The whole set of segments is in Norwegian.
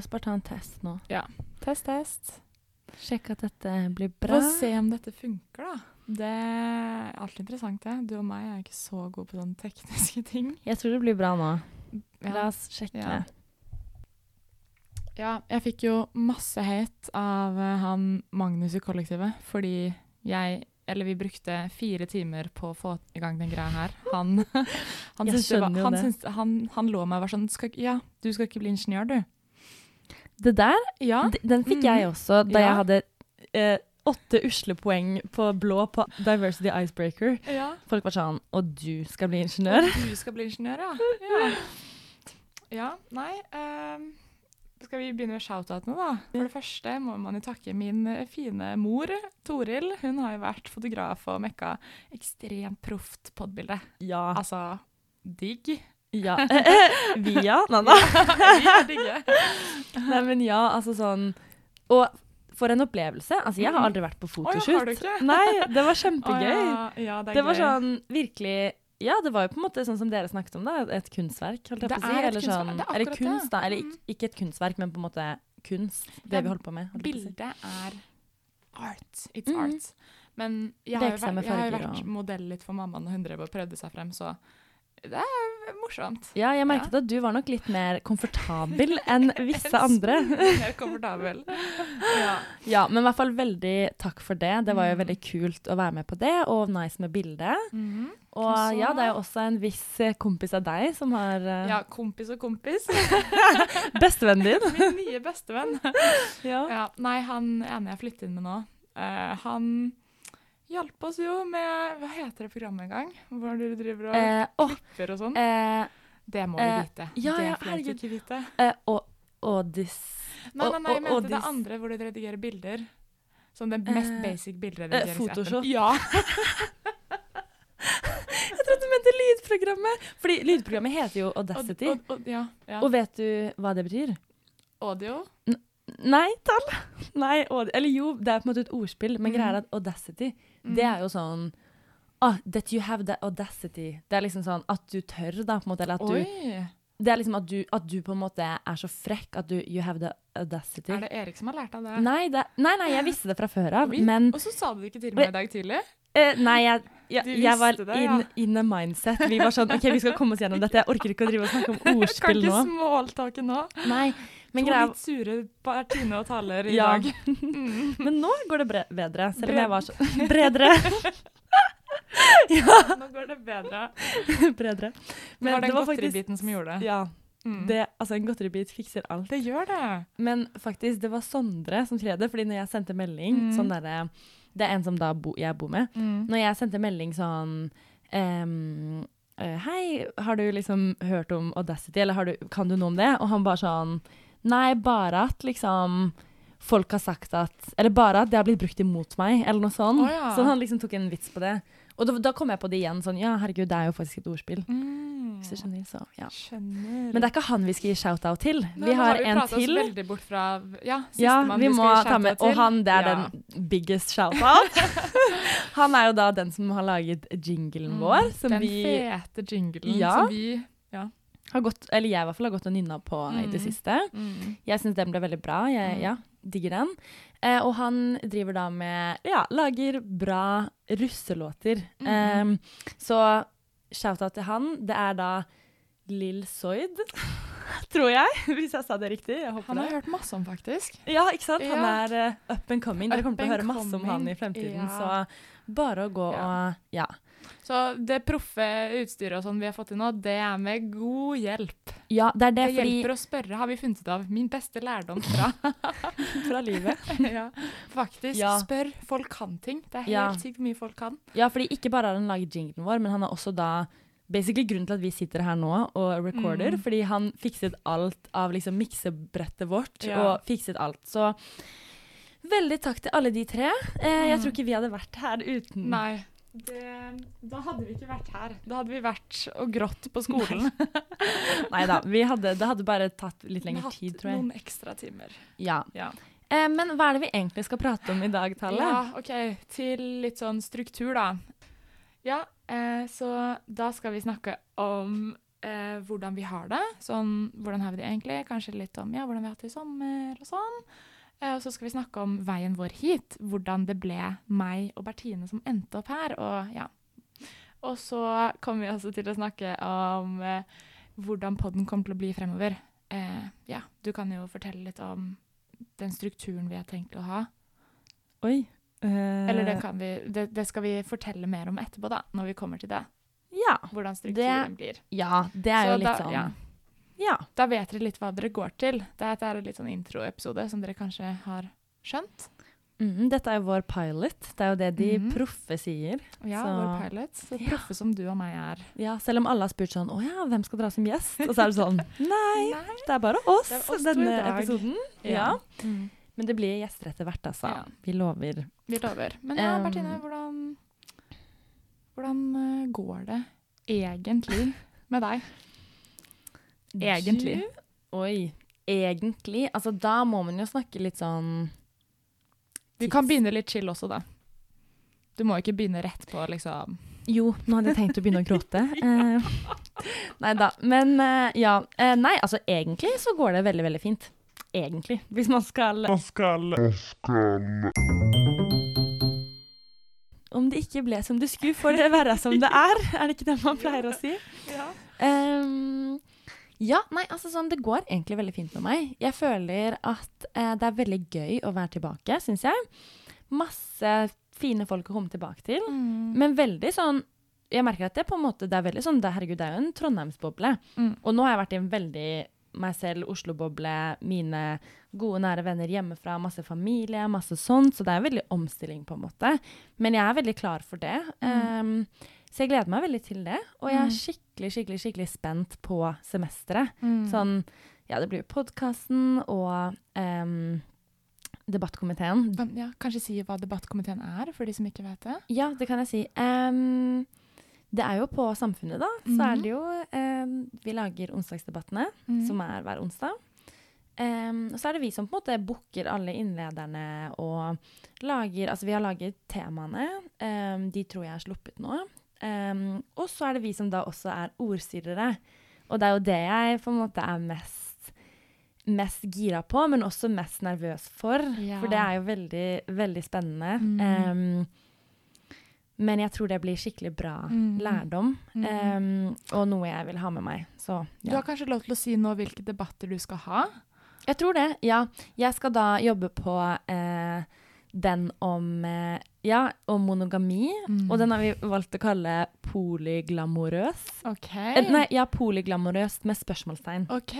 Oss bare ta en test nå. Test, test. Sjekk at dette blir bra. Få se om dette funker, da. Det er alltid interessant, det. Du og meg er ikke så gode på sånne tekniske ting. Jeg tror det blir bra nå. La oss sjekke. Ja. ja, jeg fikk jo masse hate av eh, han Magnus i kollektivet, fordi jeg eller vi brukte fire timer på å få i gang den greia her. Han, han, syntes var, han, syntes, han, han lå meg og var sånn skal, Ja, du skal ikke bli ingeniør, du. Det der, Ja. den fikk jeg også da Ja. jeg hadde eh, åtte usle poeng på blå på Diversity Icebreaker. ja. Folk var sånn Og du skal bli ingeniør? Og du skal bli ingeniør, ja. Ja, ja nei um, Skal vi begynne med shout-outene, da? For det første må man jo takke min eh, fine mor, Toril. Hun har jo vært fotograf og mekka ekstremt proft podbilde. Ja. Altså digg. ja. Vi, ja. Nei, Ja, nei. vi digge. nei, men ja, altså sånn Og for en opplevelse. Altså, jeg har Mhm. aldri vært på ja, fotoshoot. du ikke? Nei, det var kjempegøy. ja, ja, det Det var sånn virkelig Ja, det var jo på en måte sånn som dere snakket om, da. Et kunstverk, holdt jeg på å si. er Eller, sånn, det er eller kunst, da. Eller Mm. ikke, ikke et kunstverk, men på en måte kunst. Det Ja, vi holder på med. holdt bildet på si. Er art. It's mm. art. Men jeg har, jo vært, jeg har jo vært modell litt for mammaen når hun drev og prøvde seg frem, så det er morsomt. Ja, jeg merket at du var nok litt mer komfortabel enn visse andre. Mer komfortabel. Ja. Ja, men i hvert fall veldig takk for det. Det var jo Mm. veldig kult å være med på det, og nice med bildet. Mm Og Og så- ja, det er jo også en viss eh, kompis av deg som har uh... ja, kompis og kompis. Bestevennen din. Min nye bestevenn. ja. Ja, nei, han ene jeg flyttet inn med nå, uh, han hjalp oss jo med Hva heter det programmet en gang? Hvor du driver og Eh, åh, klipper og sånn. eh, Det må vi eh, vite. ja, det får herregud. ikke vite. eh, og Odyss... Nei, nei, nei, jeg mente det andre hvor du redigerer bilder. Som den mest Eh, basic eh, bilderedigeringssappen. Photoshop. Ja. Jeg trodde du mente lydprogrammet! Fordi lydprogrammet heter jo Audacity. Od, od, od, ja, ja. Og vet du hva det betyr? Audio. Nei, tall! Nei, eller jo, det er på en måte et ordspill, men Mm. greia er at Audacity, Mm. det er jo sånn ah, That you have that audacity. Det er liksom sånn at du tør, da, på en måte. Eller at du Det er liksom at du, at du på en måte er så frekk at du You have the audacity. Er det Erik som har lært av det? Nei, det, nei, nei, jeg visste det fra før av, men Og så sa du det ikke til meg i dag tidlig? Uh, Nei, jeg, jeg, jeg var det, in, ja. in a mindset. Vi var sånn OK, vi skal komme oss gjennom dette. Jeg orker ikke å drive og snakke om ordspill nå. Kan ikke nå. nå. Nei, men to litt sure Bertine og Taler i Ja. dag. Mm. Men nå går det bedre, selv om jeg var så Bredere. Nå går det bedre. bredere. Men var det den var den godteribiten som gjorde det? Ja. Mm. Det, altså, en godteribit fikser alt. Det gjør det. Men faktisk, det var Sondre som skrev det, fordi når jeg sendte melding Mm. sånn derre Det er en som da bo, jeg bor med. Når jeg sendte melding sånn eh, Hei, har du liksom hørt om Audacity, eller har du, kan du noe om det? Og han bare sånn Nei, bare at liksom folk har sagt at Eller bare at det har blitt brukt imot meg, eller noe sånt. Oh, ja. Så han liksom tok en vits på det. Og da, da kom jeg på det igjen, sånn Ja, herregud, det er jo faktisk et ordspill. Mm. Hvis du skjønner, så ja. Skjønner. Men det er ikke han vi skal gi shout-out til. Nei, vi har, har vi en til. oss veldig bort fra Ja, Ja, vi vi må ta med Og han, det er Ja. den biggest shout-out. han er jo da den som har laget jinglen vår, som Mm. Den vi fete jinglen Ja. som vi har gått Eller jeg i hvert fall har gått og nynna på i det Mm. siste. Jeg syns den ble veldig bra. Jeg Mm. ja, digger den. Eh, og han driver da med Ja, lager bra russelåter. Mm. Eh, så shout-out til han. Det er da Lill Soyd, tror jeg, hvis jeg sa det riktig. Jeg håper Han har jeg hørt masse om, faktisk. Ja, ikke sant? Han er uh, up and coming. Dere kommer til å høre masse om han i fremtiden. Ja. Så bare å gå og Ja. Så det proffe utstyret og sånn vi har fått til nå, det er med god hjelp. Ja, det er det, Det fordi hjelper å spørre, har vi funnet ut av. Min beste lærdom fra Fra livet. ja. Faktisk, Ja. spør. Folk kan ting. Det er helt Ja. sykt mye folk kan. Ja, fordi ikke bare har han laget jinglen vår, men han har også da Basically grunnen til at vi sitter her nå og recorder, Mm. fordi han fikset alt av liksom miksebrettet vårt, Ja. og fikset alt. Så veldig takk til alle de tre. Eh, jeg Mm. tror ikke vi hadde vært her uten Nei. Det, da hadde vi ikke vært her. Da hadde vi vært og grått på skolen. Nei da. Det hadde bare tatt litt lengre tid, tror jeg. Noen ekstra timer. Ja. Ja. Eh, men hva er det vi egentlig skal prate om i dag, Talle? Ja, OK. Til litt sånn struktur, da. Ja, eh, så da skal vi snakke om eh, hvordan vi har det. Sånn, hvordan har vi det egentlig? Kanskje litt om ja, hvordan vi har hatt det i sommer og sånn. Eh, og så skal vi snakke om veien vår hit. Hvordan det ble meg og Bertine som endte opp her. Og ja. Og så kommer vi også til å snakke om eh, hvordan podden kommer til å bli fremover. Eh, ja, du kan jo fortelle litt om den strukturen vi har tenkt å ha. Oi. eh, Eller det, kan vi, det, det skal vi fortelle mer om etterpå, da, når vi kommer til det. Ja. Hvordan strukturen blir. ja, det er Så jo litt da- sånn ja. Ja. Da vet dere litt hva dere går til. Dette er en litt sånn introepisode som dere kanskje har skjønt. Mm, dette er jo vår pilot. Det er jo det de mm. proffe sier. Ja, Så- vår pilot. Så Ja. proffe som du og meg er. Ja, selv om alle har spurt sånn Å ja, hvem skal dra som gjest? Og så er det sånn Nei, det er bare oss, er oss denne episoden. Ja. Mm. Men det blir gjester etter hvert, altså. Ja. Vi lover. Vi lover. Men ja, Bertine, hvordan, hvordan eh, går det egentlig med deg? Egentlig. Du, oi. Egentlig. Altså, da må man jo snakke litt sånn Du kan begynne litt chill også, da. Du må ikke begynne rett på liksom Jo, nå hadde jeg tenkt å begynne å gråte. Eh, nei da. Men eh, ja. Eh, nei, altså egentlig så går det veldig, veldig fint. Egentlig. Hvis man skal Om det ikke ble som det skulle, får det være som det er. Er det ikke det man pleier å si? Ehm, ja, nei, altså sånn, det går egentlig veldig fint med meg. Jeg føler at eh, det er veldig gøy å være tilbake, syns jeg. Masse fine folk å komme tilbake til. Mm. Men veldig sånn Jeg merker at det på en måte Det er veldig sånn det, Herregud, det er jo en Trondheimsboble. Mm. Og nå har jeg vært i en veldig meg selv, Oslo-boble, mine gode, nære venner hjemmefra, masse familie, masse sånt. Så det er veldig omstilling, på en måte. Men jeg er veldig klar for det. Um, så jeg gleder meg veldig til det. Og jeg er Mm. skikkelig, skikkelig, skikkelig spent på semesteret. Mm. Sånn Ja, det blir jo podkasten og um, debattkomiteen. Ja, kanskje si hva debattkomiteen er, for de som ikke vet det. Ja, det kan jeg si. Um, det er jo på Samfunnet, da. Så er det jo um, Vi lager onsdagsdebattene, Mm. som er hver onsdag. Um, og så er det vi som på en måte booker alle innlederne og lager Altså, vi har laget temaene. Um, de tror jeg er sluppet nå. Em, og så er det vi som da også er ordstyrere. Og det er jo det jeg på en måte er mest mest gira på, men også mest nervøs for. Ja. For det er jo veldig, veldig spennende. Mm. Um, men jeg tror det blir skikkelig bra Mm. lærdom, um, og noe jeg vil ha med meg. Så Du har kanskje lov til å si nå hvilke debatter du skal ha? Jeg tror det, ja. Jeg skal da jobbe på eh, den om eh, Ja, om monogami. Mm. Og den har vi valgt å kalle polyglamorøs. OK. Eh, nei, ja, polyglamorøst med spørsmålstegn. OK.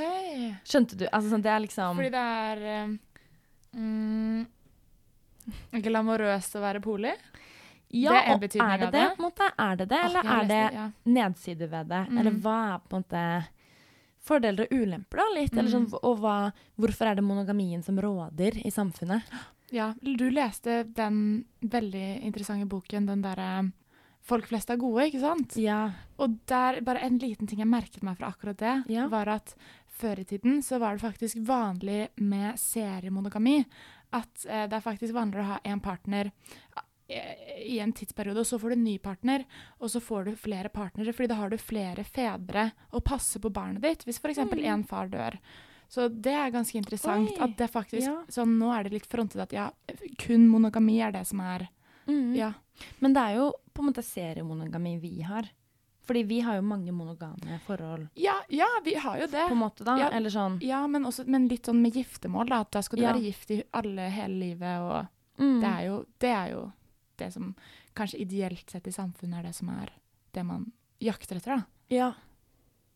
Skjønte du? Altså, sånn, det er liksom Fordi det er eh, mm, Glamorøst å være poli? Ja, det er og er det det? det? Måte, er det det, eller er det nedsider ja. ved det? Mm. Eller hva er på en måte fordeler og ulemper, da, litt? Eller sånn, Mm. og hva, hvorfor er det monogamien som råder i samfunnet? Ja, du leste den veldig interessante boken, den derre 'Folk flest er gode', ikke sant? Ja. Og der, bare en liten ting jeg merket meg fra akkurat det, Ja. var at før i tiden så var det faktisk vanlig med seriemonogami. At eh, det er faktisk vanligere å ha én partner eh, i en tidsperiode, og så får du en ny partner, og så får du flere partnere, fordi da har du flere fedre å passe på barnet ditt, hvis f.eks. Mm. én far dør. Så det er ganske interessant Oi. at det faktisk Ja. Så nå er det litt frontet at ja, kun monogami er det som er Mm. Ja. Men det er jo på en måte seriemonogami vi har. Fordi vi har jo mange monogame forhold, Ja, ja vi har jo det. på en måte, da. Ja. Eller sånn Ja, men, også, men litt sånn med giftermål, da. At da skal du være gift i alle hele livet, og mm. det, er jo, det er jo det som kanskje ideelt sett i samfunnet er det som er det man jakter etter, da. Ja.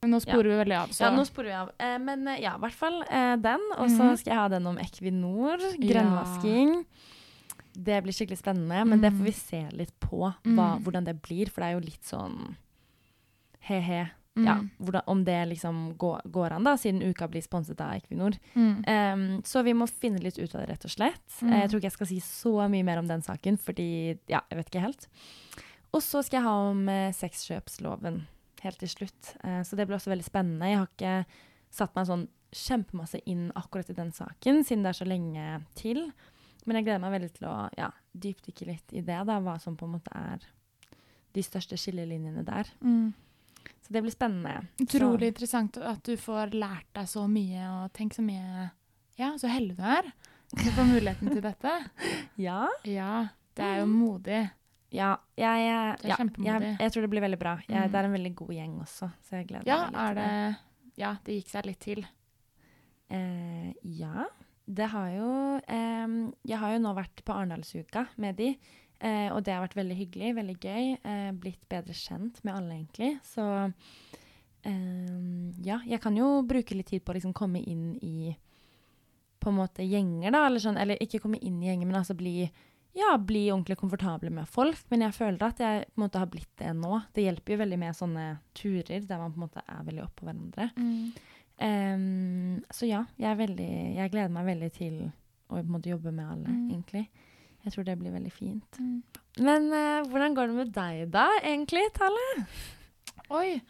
Men nå sporer vi veldig av, så ja, nå sporer vi av. Eh, men eh, ja, i hvert fall eh, den. Og så Mhm. skal jeg ha den om Equinor, grønnvasking. Det blir skikkelig spennende, men det får vi se litt på hva, Mm. hvordan det blir. For det er jo litt sånn he-he. Ja, hvordan, om det liksom går, går an, da, siden uka blir sponset av Equinor. Mm. Um, så vi må finne litt ut av det, rett og slett. Mm. Jeg tror ikke jeg skal si så mye mer om den saken, fordi ja, jeg vet ikke helt. Og så skal jeg ha om eh, sexkjøpsloven helt til slutt. Eh, så det blir også veldig spennende. Jeg har ikke satt meg sånn kjempemasse inn akkurat i den saken, siden det er så lenge til. Men jeg gleder meg veldig til å ja, dypdykke litt i det, da, hva som på en måte er de største skillelinjene der. Mm. Så det blir spennende. Utrolig interessant at du får lært deg så mye, og tenk så mye Ja, så heldig du er. Du får muligheten til dette. Ja. Ja, det er jo modig. Ja, jeg, jeg, Det er ja, kjempemodig. jeg, jeg tror det blir veldig bra. Jeg, Mm. Det er en veldig god gjeng også, så jeg gleder Ja, meg litt. er det Ja, det gikk seg litt til. Eh, ja, det har jo eh, Jeg har jo nå vært på Arendalsuka med de, eh, og det har vært veldig hyggelig, veldig gøy. Eh, blitt bedre kjent med alle, egentlig. Så ja, jeg kan jo bruke litt tid på å liksom komme inn i på en måte gjenger, da, eller sånn. Eller ikke komme inn i gjenger, men altså bli ja, bli ordentlig komfortabel med folk. Men jeg føler at jeg på en måte har blitt det nå. Det hjelper jo veldig med sånne turer der man på en måte er veldig oppå hverandre. Em, så ja, jeg, veldig, jeg gleder meg veldig til å på en måte jobbe med alle, Mm. egentlig. Jeg tror det blir veldig fint. Mm. Men uh, hvordan går det med deg da, egentlig, Tale? Oi.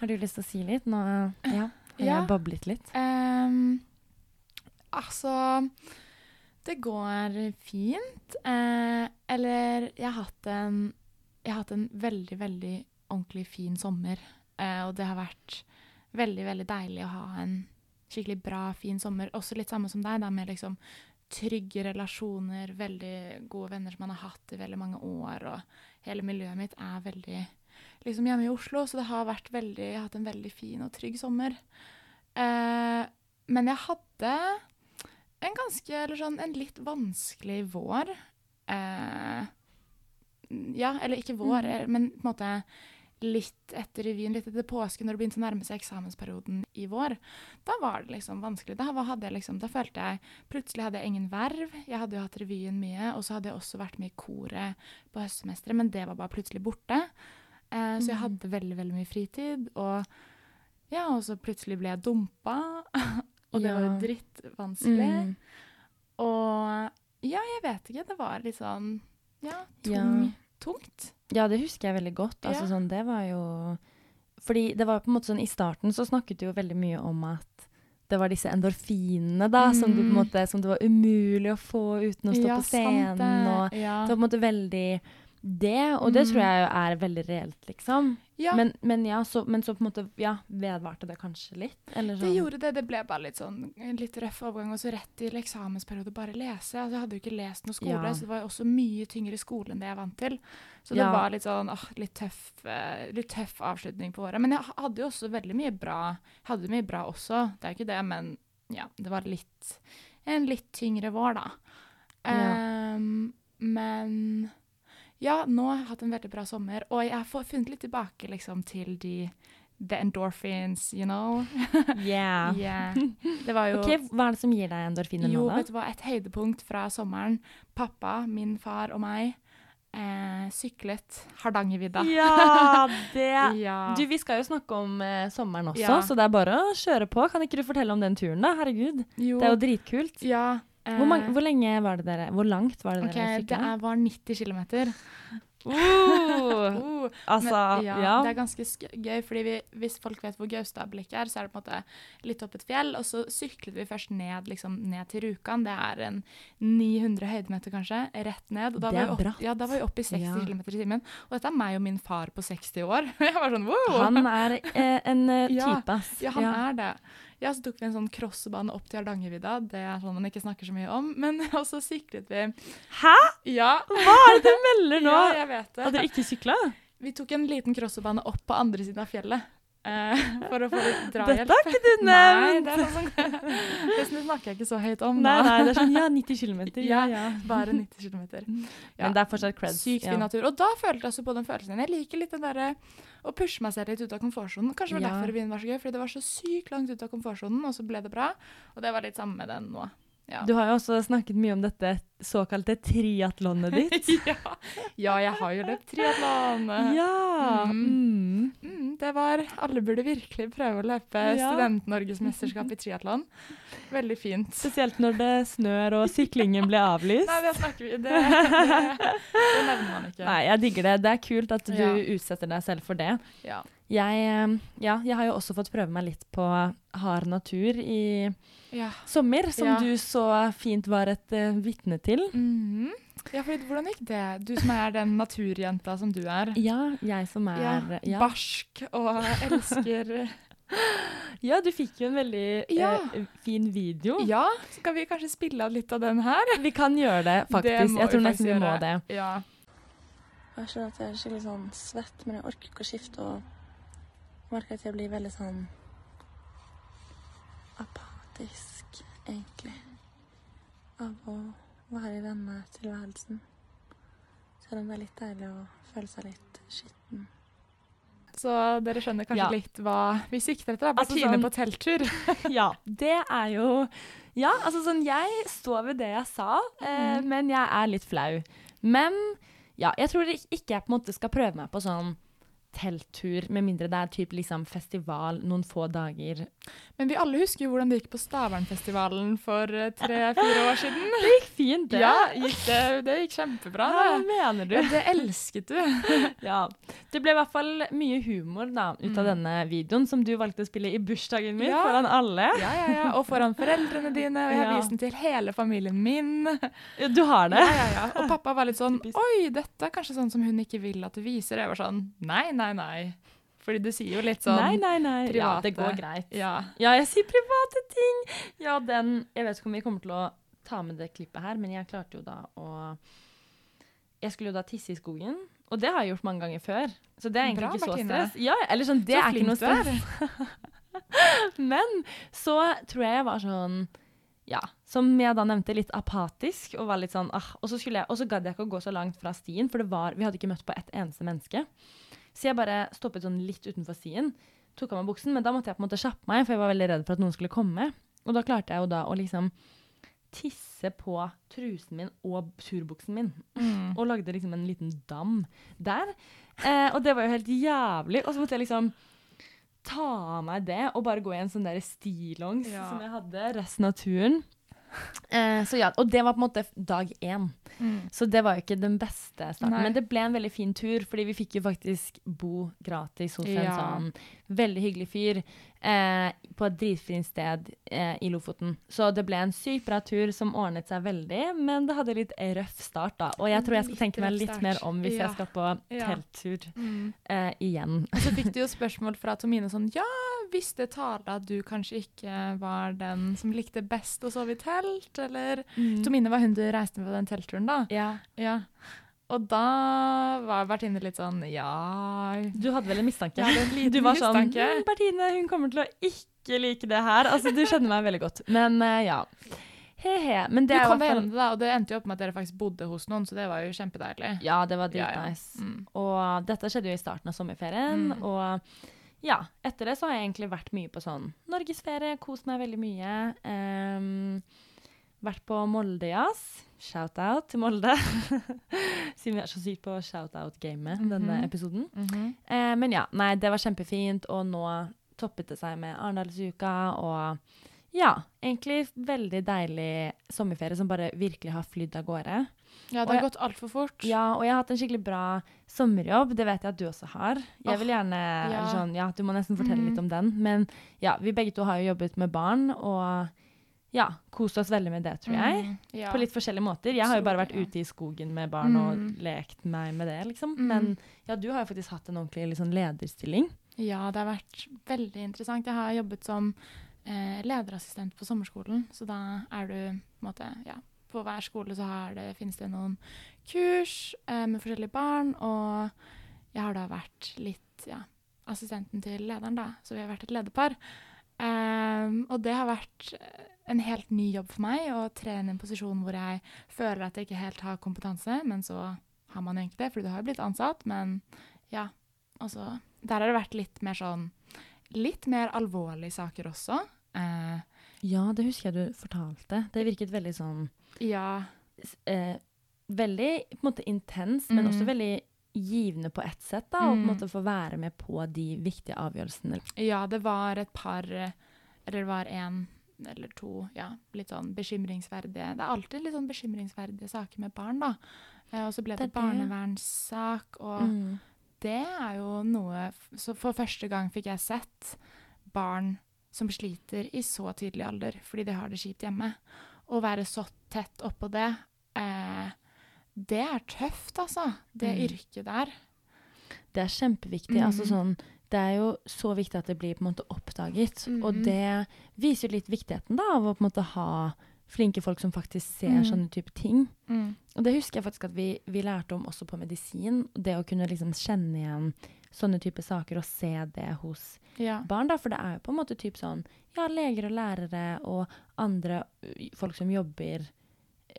Har du lyst til å si litt? Nå ja, har Ja. jeg bablet litt. Um, altså Det går fint. Eh, eller jeg har en Jeg har hatt en veldig, veldig ordentlig fin sommer. Eh, og det har vært veldig, veldig deilig å ha en skikkelig bra, fin sommer. Også litt samme som deg, da, med liksom trygge relasjoner, veldig gode venner som man har hatt i veldig mange år, og hele miljøet mitt er veldig liksom hjemme i Oslo, så det har vært veldig Jeg har hatt en veldig fin og trygg sommer. Eh, men jeg hadde en ganske Eller sånn en litt vanskelig vår. Eh, ja, eller ikke vår, Mm. eh, men på en måte litt etter revyen, litt etter påske, når det begynte å nærme seg eksamensperioden i vår. Da var det liksom vanskelig. Da, hadde jeg liksom, da følte jeg Plutselig hadde jeg ingen verv. Jeg hadde jo hatt revyen mye, og så hadde jeg også vært med i koret på høstsemesteret, men det var bare plutselig borte. Eh, så jeg Mhm. hadde veldig, veldig mye fritid. Og ja, og så plutselig ble jeg dumpa, og det var Ja. jo drittvanskelig. Mm. Og ja, jeg vet ikke. Det var litt sånn ja, tung, Ja. tungt. Ja, det husker jeg veldig godt. Altså, Ja. sånn, det var jo Fordi det var på en måte sånn I starten så snakket du jo veldig mye om at det var disse endorfinene da, som, du Mm. måte, som det var umulig å få uten å stå Ja, på sant scenen. det. Og det var på en måte veldig det, og det Mm. tror jeg er veldig reelt, liksom. ja, Men, men ja, så, men så på en måte ja, vedvarte det kanskje litt? Eller det sånn. gjorde det. Det ble bare litt sånn en litt røff overgang. Og så rett til eksamensperiode bare lese. Altså, jeg hadde jo ikke lest noe skole, Ja. så det var også mye tyngre skole enn det jeg er vant til. Så det var litt sånn åh, litt, tøff, eh, litt tøff avslutning på året. Men jeg hadde jo også veldig mye bra. Hadde mye bra også, det er jo ikke det, men ja, det var litt en litt tyngre vår, da. Ehm, men ja, nå har jeg hatt en veldig bra sommer, og jeg har funnet litt tilbake liksom til de The endorphins, you know. Yeah. Yeah. Det var jo Ok, Hva er det som gir deg endorfiner jo, nå, da? vet du hva, et høydepunkt fra sommeren. Pappa, min far og meg eh, syklet Hardangervidda. Ja, det Ja. Du, Vi skal jo snakke om eh, sommeren også, Ja. så det er bare å kjøre på. Kan ikke du fortelle om den turen, da? Herregud. jo, Det er jo dritkult. ja, Hvor, mange, hvor lenge var det dere Hvor langt var det dere det sykla? er, var 90 km. Uh, altså, ja, ja. Det er ganske sk gøy, fordi vi, hvis folk vet hvor Gaustablikk er, så er det på en måte litt opp et fjell, og så syklet vi først ned, liksom, ned til Rjukan. Det er en 900 høydemeter, kanskje, rett ned. Og da Det var vi opp. Ja, da var vi oppe i 60 Ja. km i timen. Og dette er meg og min far på 60 år. Jeg var sånn wow! Han er eh, en eh, type, ass. Ja, han er det. Ja, så tok vi en sånn crossbane opp til Hardangervidda. Det er sånn man ikke snakker så mye om. Men og så syklet vi Hæ?! Ja, Hva er det du melder nå? ja jeg vet det. At dere ikke sykla? Vi tok en liten crossbane opp på andre siden av fjellet. Uh, for å få litt drahjelp. Dette har ikke du nevnt! Nei, det er sånn det snakker jeg ikke så høyt om Nei, nei, det er sånn ja, 90 km. Ja, Ja. Bare 90 km. Ja. Men det er fortsatt creds. Sykt fin natur. Og da følte jeg også på den følelsen. Jeg liker litt den derre å pushe meg selv litt ut av komfortsonen. Kanskje det var Ja. derfor revyen var så gøy, fordi det var så sykt langt ut av komfortsonen, og så ble det bra. Og det var litt samme med den nå. Ja. Du har jo også snakket mye om dette såkalte triatlonet ditt. ja. ja, jeg har jo løpt triatlon. ja! Mm. Mm. Mm, det var Alle burde virkelig prøve å løpe Ja. Student-Norgesmesterskap i triatlon. Veldig fint. Spesielt når det snør og syklingen ble avlyst. Nei, det snakker vi Det, det, det nevner man ikke. Nei, jeg digger det. Det er kult at du utsetter deg selv for det. Ja. Jeg, eh, ja, jeg har jo også fått prøve meg litt på hard natur i Ja. sommer, som Ja. du så fint var et uh, vitne til. Mhm. Ja, for Hvordan gikk det? Du som er den naturjenta som du er. Ja, jeg som er Ja, ja. Barsk og elsker ja, du fikk jo en veldig Ja. eh, fin video. Ja, skal vi kanskje spille av litt av den her? Vi kan gjøre det, faktisk. Det jeg tror nesten vi må det. Ja. Jeg skjønner at jeg er skikkelig sånn svett, men jeg orker ikke å skifte. Og merker at jeg blir veldig sånn apatisk, egentlig, av å være i denne tilværelsen. Selv om det er litt deilig å føle seg litt skitten. Så dere skjønner kanskje Ja. litt hva vi sikter etter? På Altså Bertine sånn- på telttur. Ja, det er jo Ja, altså sånn, jeg står ved det jeg sa, eh, mm. men jeg er litt flau. Men ja, jeg tror ikke jeg på en måte skal prøve meg på sånn telttur, med mindre det er typ liksom festival noen få dager. Men vi alle husker jo hvordan det gikk på Stavernfestivalen for eh, tre-fire år siden. Det gikk fint, det. Ja, gikk det, det gikk kjempebra. Hva Det. mener du? Ja, det elsket du. Ja. Det ble i hvert fall mye humor da, ut av Mm. denne videoen, som du valgte å spille i bursdagen min Ja. foran alle. Ja, ja, ja. Og foran foreldrene dine, og jeg har Ja. vist den til hele familien min. Ja, Du har det? Ja, ja, ja. Og pappa var litt sånn Oi, dette er kanskje sånn som hun ikke vil at du viser. Jeg var sånn Nei, nei, nei. nei. Fordi du sier jo litt sånn nei, nei, nei. Ja, det går greit. Ja. Ja, jeg sier private ting. Ja, den Jeg vet ikke om vi kommer til å ta med det klippet her, men jeg klarte jo da å Jeg skulle jo da tisse i skogen, og det har jeg gjort mange ganger før. Så det er egentlig Bra, ikke så Martine. stress. Ja, eller sånn, det Så er ikke noe stress. Men så tror jeg jeg var sånn ja, som jeg da nevnte, litt apatisk. Og var litt sånn, ah, og så, skulle jeg, og så gadd jeg ikke å gå så langt fra stien, for det var, vi hadde ikke møtt på ett eneste menneske. Så jeg bare stoppet sånn litt utenfor stien, tok av meg buksen, men da måtte jeg på en måte kjappe meg, for jeg var veldig redd for at noen skulle komme. Og da klarte jeg jo da å liksom tisse på trusen min og turbuksen min. Mm. Og lagde liksom en liten dam der. Eh, og det var jo helt jævlig. Og så måtte jeg liksom ta av meg det og bare gå i en sånn der stillongs Ja. som jeg hadde resten av turen. Eh, så ja, Og det var på en måte dag én. Mm. Så det var jo ikke den beste starten. Nei. Men det ble en veldig fin tur, fordi vi fikk jo faktisk bo gratis hos en sånn veldig hyggelig fyr eh, på et dritfint sted eh, i Lofoten. Så det ble en sykt bra tur som ordnet seg veldig, men det hadde litt røff start, da. Og jeg tror jeg skal tenke meg litt mer om hvis Ja. jeg skal på telttur Mm. eh, igjen. Og så fikk du jo spørsmål fra Tomine sånn Ja, visste Tale at du kanskje ikke var den som likte best å sove i telt, eller Tomine var hun du reiste med på den teltturen, da. Ja. Ja. Og da var Bertine litt sånn Ja Du hadde vel en mistanke? Ja, en liten du var sånn. «Mm, Bertine, hun kommer til å ikke like det her. Altså, du kjenner meg veldig godt. Men uh, ja. He-he. Men det fall det, da, og det endte jo opp med at dere faktisk bodde hos noen, så det var jo kjempedeilig. Ja, det var Ja, ja. dritnice. Mm. Og dette skjedde jo i starten av sommerferien. Mm. Og ja, etter det så har jeg egentlig vært mye på sånn norgesferie, kost meg veldig mye. Um, vært på Molde Jazz. Shout-out til Molde. Siden vi er så sykt på shout-out-gamet denne Mhm. episoden. -hmm. uh, men ja, nei, det var kjempefint, og nå toppet det seg med Arendalsuka, og ja, egentlig veldig deilig sommerferie som bare virkelig har flydd av gårde. Ja, det har jeg- gått altfor fort. Ja, og jeg har hatt en skikkelig bra sommerjobb. Det vet jeg at du også har. Jeg vil gjerne, ja. eller sånn, ja, Du må nesten fortelle mm. litt om den. Men ja, vi begge to har jo jobbet med barn, og ja, kost oss veldig med det, tror jeg. Mm, ja. På litt forskjellige måter. Jeg har jo bare vært ute i skogen med barn og Mm. lekt meg med det, liksom. Mm. Men ja, du har jo faktisk hatt en ordentlig liksom, lederstilling. Ja, det har vært veldig interessant. Jeg har jobbet som eh, lederassistent på sommerskolen, så da er du på en måte Ja, på hver skole så det, finnes det noen kurs eh, med forskjellige barn, og jeg har da vært litt ja, assistenten til lederen, da, så vi har vært et lederpar. Um, og det har vært en helt ny jobb for meg å tre inn i en posisjon hvor jeg føler at jeg ikke helt har kompetanse, men så har man egentlig det, fordi du har jo blitt ansatt, men ja, altså Der har det vært litt mer sånn Litt mer alvorlige saker også. Uh, Ja, det husker jeg du fortalte. Det virket veldig sånn ja. eh, Veldig på en måte intens, men Mm. også veldig givende på ett sett. da, Og på en Mm. måte få være med på de viktige avgjørelsene. ja, det var et par eh, Eller det var én eller to ja, litt sånn bekymringsverdige Det er alltid litt sånn bekymringsverdige saker med barn, da. Eh, og så ble det, Det er barnevernssak, og Mm. det er jo noe Så for første gang fikk jeg sett barn som sliter i så tidlig alder fordi de har det kjipt hjemme. Å være så tett oppå det, eh, det er tøft, altså. Det Mm. yrket der. Det er kjempeviktig. Mm. altså sånn, Det er jo så viktig at det blir på en måte oppdaget. Og Mhm. det viser jo litt viktigheten da, av å på en måte ha flinke folk som faktisk ser mm. sånne type ting. Mm. Og det husker jeg faktisk at vi, vi lærte om også på medisin. Det å kunne liksom kjenne igjen sånne type saker og se det hos Ja. barn. da, For det er jo på en måte typ sånn ja, leger og lærere og andre folk som jobber,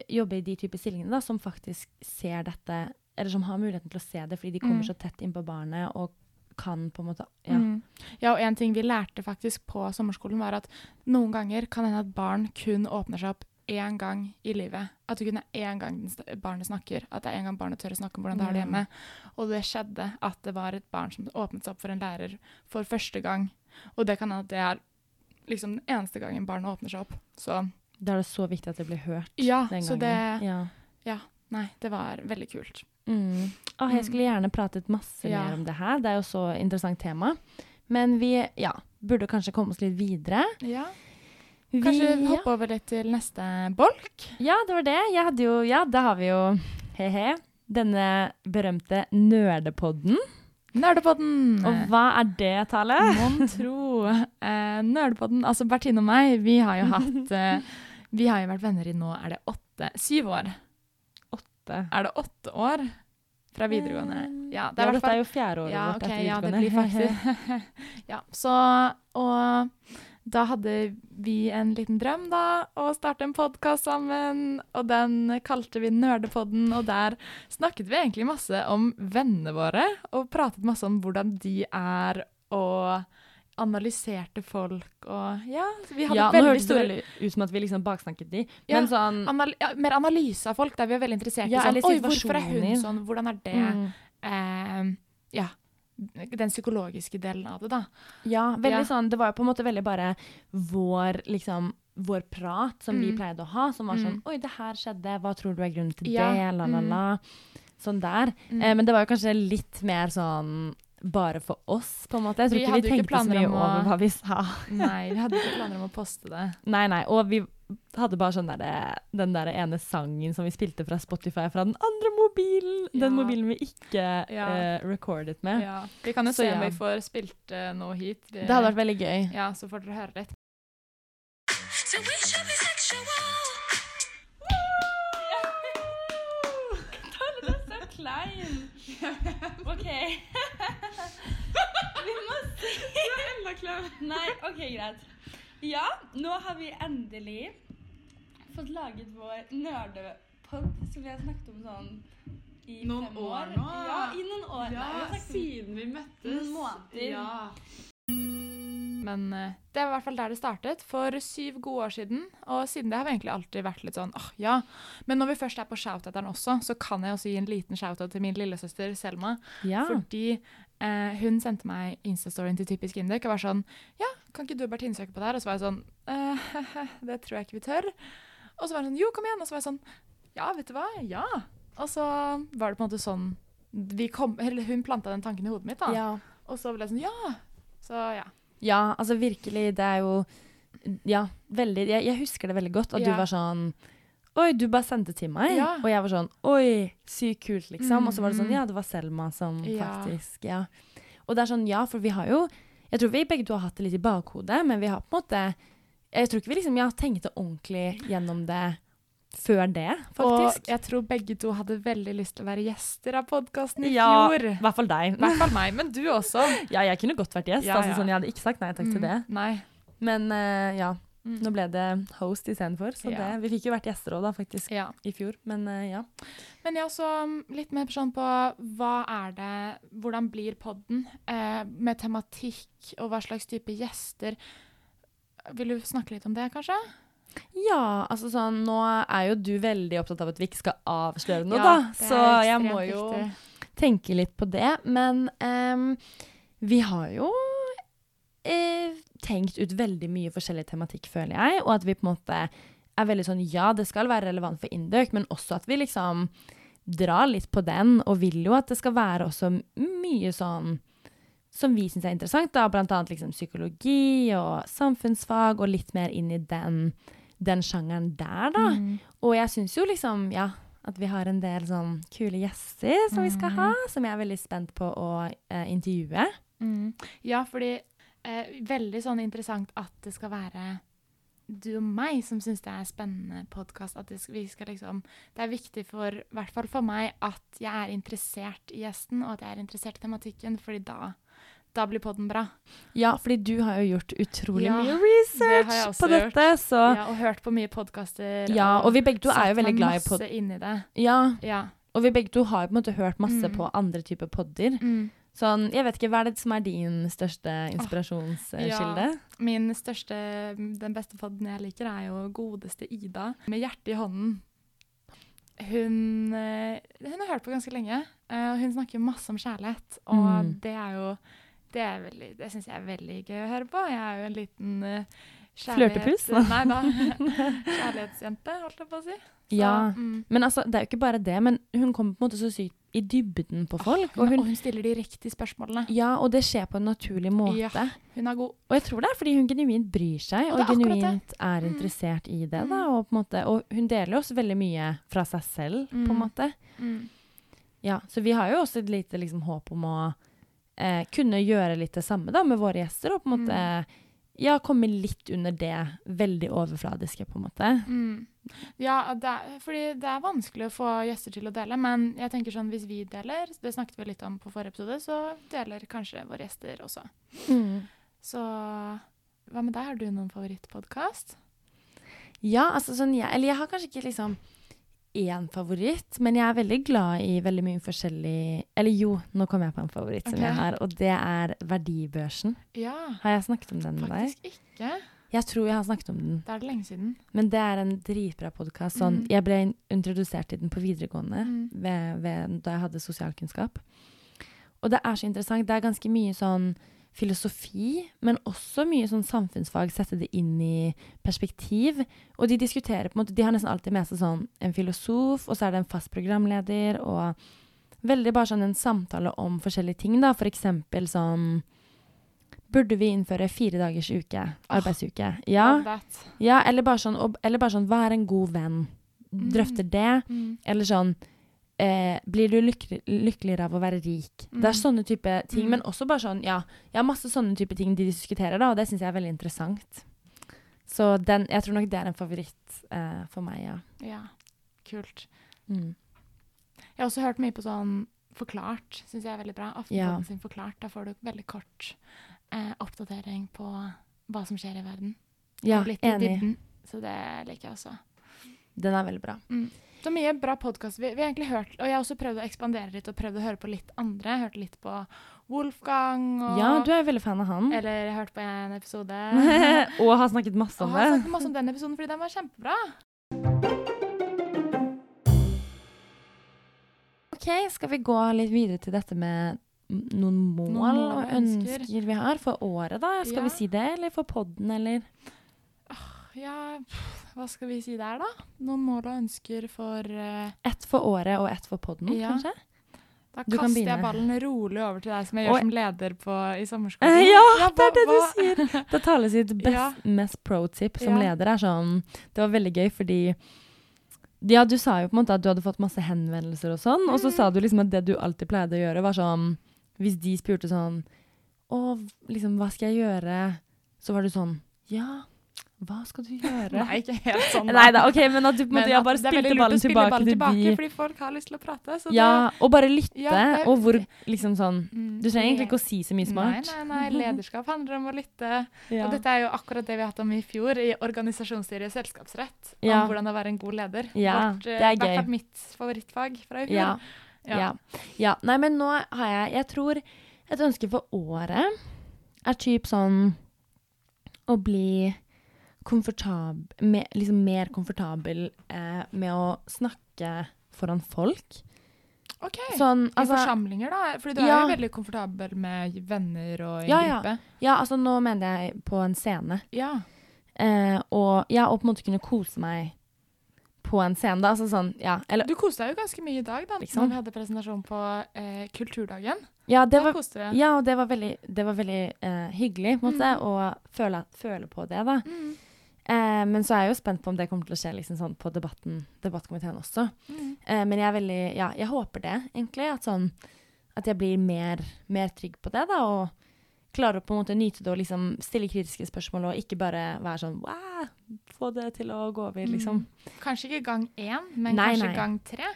jobber i de type stillingene, da, som faktisk ser dette, eller som har muligheten til å se det fordi de kommer Mm. så tett innpå barnet og kan på en måte Ja. Mm. ja, og en ting vi lærte faktisk på sommerskolen, var at noen ganger kan hende at barn kun åpner seg opp én gang i livet. At det kun er én gang barnet snakker. At det er én gang barnet tør å snakke om hvordan det har det hjemme. Og det skjedde at det var et barn som åpnet seg opp for en lærer for første gang. Og det kan hende at det er liksom den eneste gangen barnet åpner seg opp. Så Da er det så viktig at det blir hørt ja, den så det, det ja. Nei, det var veldig kult. Mm. Åh, jeg skulle gjerne pratet masse Ja. mer om det her. Det er jo så interessant tema. Men vi ja, burde kanskje komme oss litt videre. Ja. Vi, Kanskje ja. hoppe over litt til neste bolk? ja, det var det. Jeg hadde jo Ja, da har vi jo he-he. Denne berømte nerdepodden. Nerdepodden! Og hva er det, Tale? Mon tro. Eh, Nerdepodden, altså Bertine og meg, vi har jo hatt eh, Vi har jo vært venner i nå er det åtte Syv år. Åtte? Er det åtte år fra videregående? Ja, det er ja, dette er jo fjerde året ja, vårt okay, etter ja, det blir faktisk Ja, så Og da hadde vi en liten drøm, da, å starte en podkast sammen. Og den kalte vi Nerdepodden, og der snakket vi egentlig masse om vennene våre. Og pratet masse om hvordan de er, og analyserte folk og Ja, vi hadde ja, nå veldig det store veldig ut som at vi liksom baksnakket de. Ja, Men sånn anal ja, Mer analyse av folk, der vi er veldig interessert Ja, i sånn Oi, hvorfor er hun sånn? Hvordan er det? mm, Uh, ja. Den psykologiske delen av det, da. Ja, veldig Ja. sånn Det var jo på en måte veldig bare vår liksom vår prat som vi Mm. pleide å ha, som var sånn Mm. Oi, det her skjedde. Hva tror du er grunnen til Ja, det? La, la, mm. la. Sånn der. Mm. Eh, men det var jo kanskje litt mer sånn bare for oss, på en måte. Jeg tror Vi ikke vi tenkte ikke så mye å- over hva vi sa. Nei, vi hadde ikke planer om å poste det. Nei, nei. Og vi hadde bare sånn der, den der ene sangen som vi spilte fra Spotify fra den andre mobilen. Den mobilen vi ikke Ja. uh, recordet med. Ja. Vi kan jo Så se om ja. vi får spilt uh, noe hit. Vi, Det hadde vært veldig gøy. Ja, så får dere høre litt. So we should be sexual. Du er så klein. OK. vi må si Nei, OK, greit. Ja, nå har vi endelig fått laget vår nerdepod, som vi har snakket om sånn i Noen fem år nå? Ja, i noen år. Nei, vi Ja, har snakket om- siden vi møttes. Noen måneder. Ja. Men eh, det var i hvert fall der det startet, for syv gode år siden. Og siden det har vi egentlig alltid vært litt sånn åh, ja. Men når vi først er på shoutouteren også, så kan jeg også gi en liten shout-out til min lillesøster Selma. Ja. Fordi eh, hun sendte meg Insta-storyen til Typisk Induk og var sånn Ja, kan ikke du og Bertine søke på det her? Og så var jeg sånn eh, Det tror jeg ikke vi tør. Og så var hun sånn Jo, kom igjen. Og så var jeg sånn Ja, vet du hva? Ja. Og så var det på en måte sånn vi kom, eller Hun planta den tanken i hodet mitt, da. ja. Og så ble jeg sånn Ja. Så ja. Ja, altså virkelig, det er jo Ja, veldig Jeg, jeg husker det veldig godt, at du var sånn Oi, du bare sendte til meg. Ja. Og jeg var sånn Oi, sykt kult, liksom. Og så var det sånn Mm. Ja, det var Selma som Ja. faktisk Ja. Og det er sånn, ja, for vi har jo Jeg tror vi begge to har hatt det litt i bakhodet, men vi har på en måte Jeg tror ikke vi liksom tenkt tenkte ordentlig gjennom det før det, faktisk. Og jeg tror begge to hadde veldig lyst til å være gjester av podkasten i ja, fjor. i hvert fall deg. I hvert fall meg, men du også. Ja, jeg kunne godt vært gjest. Ja, altså sånn, Jeg hadde ikke sagt nei takk til det. Mm, Nei. Men uh, ja, Mm. nå ble det host istedenfor. Så Ja. det, vi fikk jo vært gjester òg, da, faktisk, Ja. i fjor. Men uh, ja. Men ja, så um, litt mer sånn på hva er det Hvordan blir podden? Eh, med tematikk og hva slags type gjester. Vil du snakke litt om det, kanskje? Ja, altså sånn Nå er jo du veldig opptatt av at vi ikke skal avsløre noe, Ja, da. Så jeg må jo viktig. tenke litt på det. Men um, vi har jo eh, tenkt ut veldig mye forskjellig tematikk, føler jeg. Og at vi på en måte er veldig sånn Ja, det skal være relevant for Indøk, men også at vi liksom drar litt på den, og vil jo at det skal være også mye sånn som vi syns er interessant, da, blant annet liksom psykologi og samfunnsfag, og litt mer inn i den, den sjangeren der, da. Mm. Og jeg syns jo liksom, ja, At vi har en del sånn kule gjester som vi skal ha, som jeg er veldig spent på å eh, intervjue. Mm. Ja, fordi eh, Veldig sånn interessant at det skal være du og meg som syns det er spennende podkast. At det, vi skal liksom Det er viktig for, i hvert fall for meg, at jeg er interessert i gjesten, og at jeg er interessert i tematikken, fordi da, da blir podden bra. Ja, fordi du har jo gjort utrolig Ja, mye research det på dette, så Ja, og hørt på mye podkaster. Ja, og vi begge to er jo veldig glad i pod... masse inn i det. Ja, Ja. og vi begge to har jo på en måte hørt masse Mm. på andre typer podder. Sånn, jeg vet ikke, hva er det som er din største inspirasjonskilde? Min største, den beste podden jeg liker, er jo godeste Ida, med hjertet i hånden. Hun, eh, hun har hørt på ganske lenge, eh, og hun snakker masse om kjærlighet. Og Mm. det er jo Det, er veldig- det syns jeg er veldig gøy å høre på. Jeg er jo en liten uh, Flørtepus? Nei da. Kjærlighetsjente, holdt jeg på å si. Så, Ja. mm. Men altså, det er jo ikke bare det, men hun kommer på en måte så sykt i dybden på folk. Hun, Og og hun, stiller de riktige spørsmålene. ja, og det skjer på en naturlig måte. Ja. Hun er god. Og jeg tror det er fordi hun genuint bryr seg, Og og, er genuint er Mm. interessert i det. Da, Mm. og, på måte, og hun deler jo også veldig mye fra seg selv, på en Mm. måte. Mm. Ja, så vi har jo også et lite liksom, håp om å eh, kunne gjøre litt det samme da, med våre gjester, og på en måte Mm. Ja, komme litt under det veldig overfladiske, på en måte. Mm. Ja, det er, fordi det er vanskelig å få gjester til å dele, men jeg tenker sånn hvis vi deler, det snakket vi litt om på forrige episode, så deler kanskje våre gjester også. Så hva med deg, har du noen favorittpodkast? Ja, altså sånn, jeg, eller jeg har kanskje ikke liksom én favoritt, men jeg er veldig glad i veldig mye forskjellig Eller jo, nå kom jeg på en favoritt som jeg har, og det er Verdibørsen. Ja, Har jeg snakket om den med deg? faktisk ikke. Jeg tror jeg har snakket om den. Det er det lenge siden. Men det er en dritbra podkast. Sånn, Mm. Jeg ble introdusert til den på videregående Mm. ved, ved, da jeg hadde sosialkunnskap. Og det er så interessant. Det er ganske mye sånn filosofi, men også mye sånn samfunnsfag. Sette det inn i perspektiv. Og de diskuterer på en måte De har nesten alltid med seg sånn en filosof, og så er det en fast programleder, og veldig bare sånn en samtale om forskjellige ting, da. For eksempel sånn Burde vi innføre fire dagers uke? Arbeidsuke? Ja. Ja, eller bare sånn, eller bare sånn hva er en god venn? Drøfter det. Mm. Eller sånn eh, Blir du lykkelig, lykkeligere av å være rik? Det er Mm. sånne type ting. Mm. Men også bare sånn Ja, Jeg har masse sånne type ting de diskuterer, da, og det syns jeg er veldig interessant. Så den, jeg tror nok det er en favoritt eh, for meg, ja. Ja, kult. Mm. Jeg har også hørt mye på sånn Forklart, syns jeg er veldig bra. Aftenposten Ja. sin Forklart. Da får du veldig kort eh, oppdatering på hva som skjer i verden. Ja, enig. dybden. Så det liker jeg også. Den er veldig bra. Så mye bra podkast. Vi, vi har egentlig hørt, og jeg har også prøvd å ekspandere litt og prøvd å høre på litt andre. Jeg hørte litt på Wolfgang. Og, Ja, du er veldig fan av han. Eller jeg hørte på en episode. og har snakket masse om det. og har snakket masse om den episoden fordi den var kjempebra. Ok, skal vi gå litt videre til dette med noen mål, mål og ønsker. ønsker vi har for året, da? Skal Ja. vi si det, eller for podden, eller? Ja, hva skal vi si der, da? Noen mål og ønsker for uh, Ett for året og ett for podden, Ja. kanskje? Da Du kan kaster jeg ballen rolig over til deg, som jeg gjør som leder på, i Eh, sommerskolen. ja, det er det du hva- sier! Det taler sitt best, Ja. mest pro-tip som Ja. leder er sånn Det var veldig gøy, fordi Ja, du sa jo på en måte at du hadde fått masse henvendelser og sånn, og så Mm. sa du liksom at det du alltid pleide å gjøre, var sånn Hvis de spurte sånn Å, liksom, hva skal jeg gjøre? Så var du sånn Ja, hva skal du gjøre? Nei, ikke helt sånn. Neida, Nei da, OK, men at du på en måte bare spilte ballen tilbake ballen til tilbake, de Fordi folk har lyst til å prate. Så Ja, og bare lytte, Ja, er- og hvor liksom sånn mm, Du trenger egentlig ikke å si så mye smart. Nei, nei, nei. Lederskap handler om å lytte. Ja. Og dette er jo akkurat det vi har hatt om i fjor, i organisasjonsstyret i selskapsrett. Ja. Om hvordan å være en god leder. Ja, Vårt, eh, det er gøy. mitt favorittfag fra i fjor. Ja. Ja. ja. Nei, men nå har jeg Jeg tror et ønske for året er typ sånn å bli komfortabel med, Liksom mer komfortabel eh, med å snakke foran folk. Ok. Sånn, I altså forsamlinger, da? Fordi du er jo veldig komfortabel med venner og en Ja, ja. gruppe. Ja, altså nå mener jeg på en scene. Ja. Eh, og ja, og på en måte kunne kose meg på en scene, da. Altså sånn, ja. Eller Du koste deg jo ganske mye i dag, da, Liksom. når vi hadde presentasjon på eh, Kulturdagen. Ja, det var. Ja, og det var veldig, det var veldig eh, hyggelig på en måte, Mm. å føle, føle på det, da. Mm. Eh, men så er jeg jo spent på om det kommer til å skje liksom sånn på debatten, debattkomiteen også. Mm. Eh, men jeg er veldig Ja, jeg håper det, egentlig. At sånn At jeg blir mer, mer trygg på det, da. Og klarer å på en måte nyte det og liksom stille kritiske spørsmål og ikke bare være sånn wow, få det til å gå over, liksom. Kanskje ikke gang én, men Nei, kanskje nei. gang tre.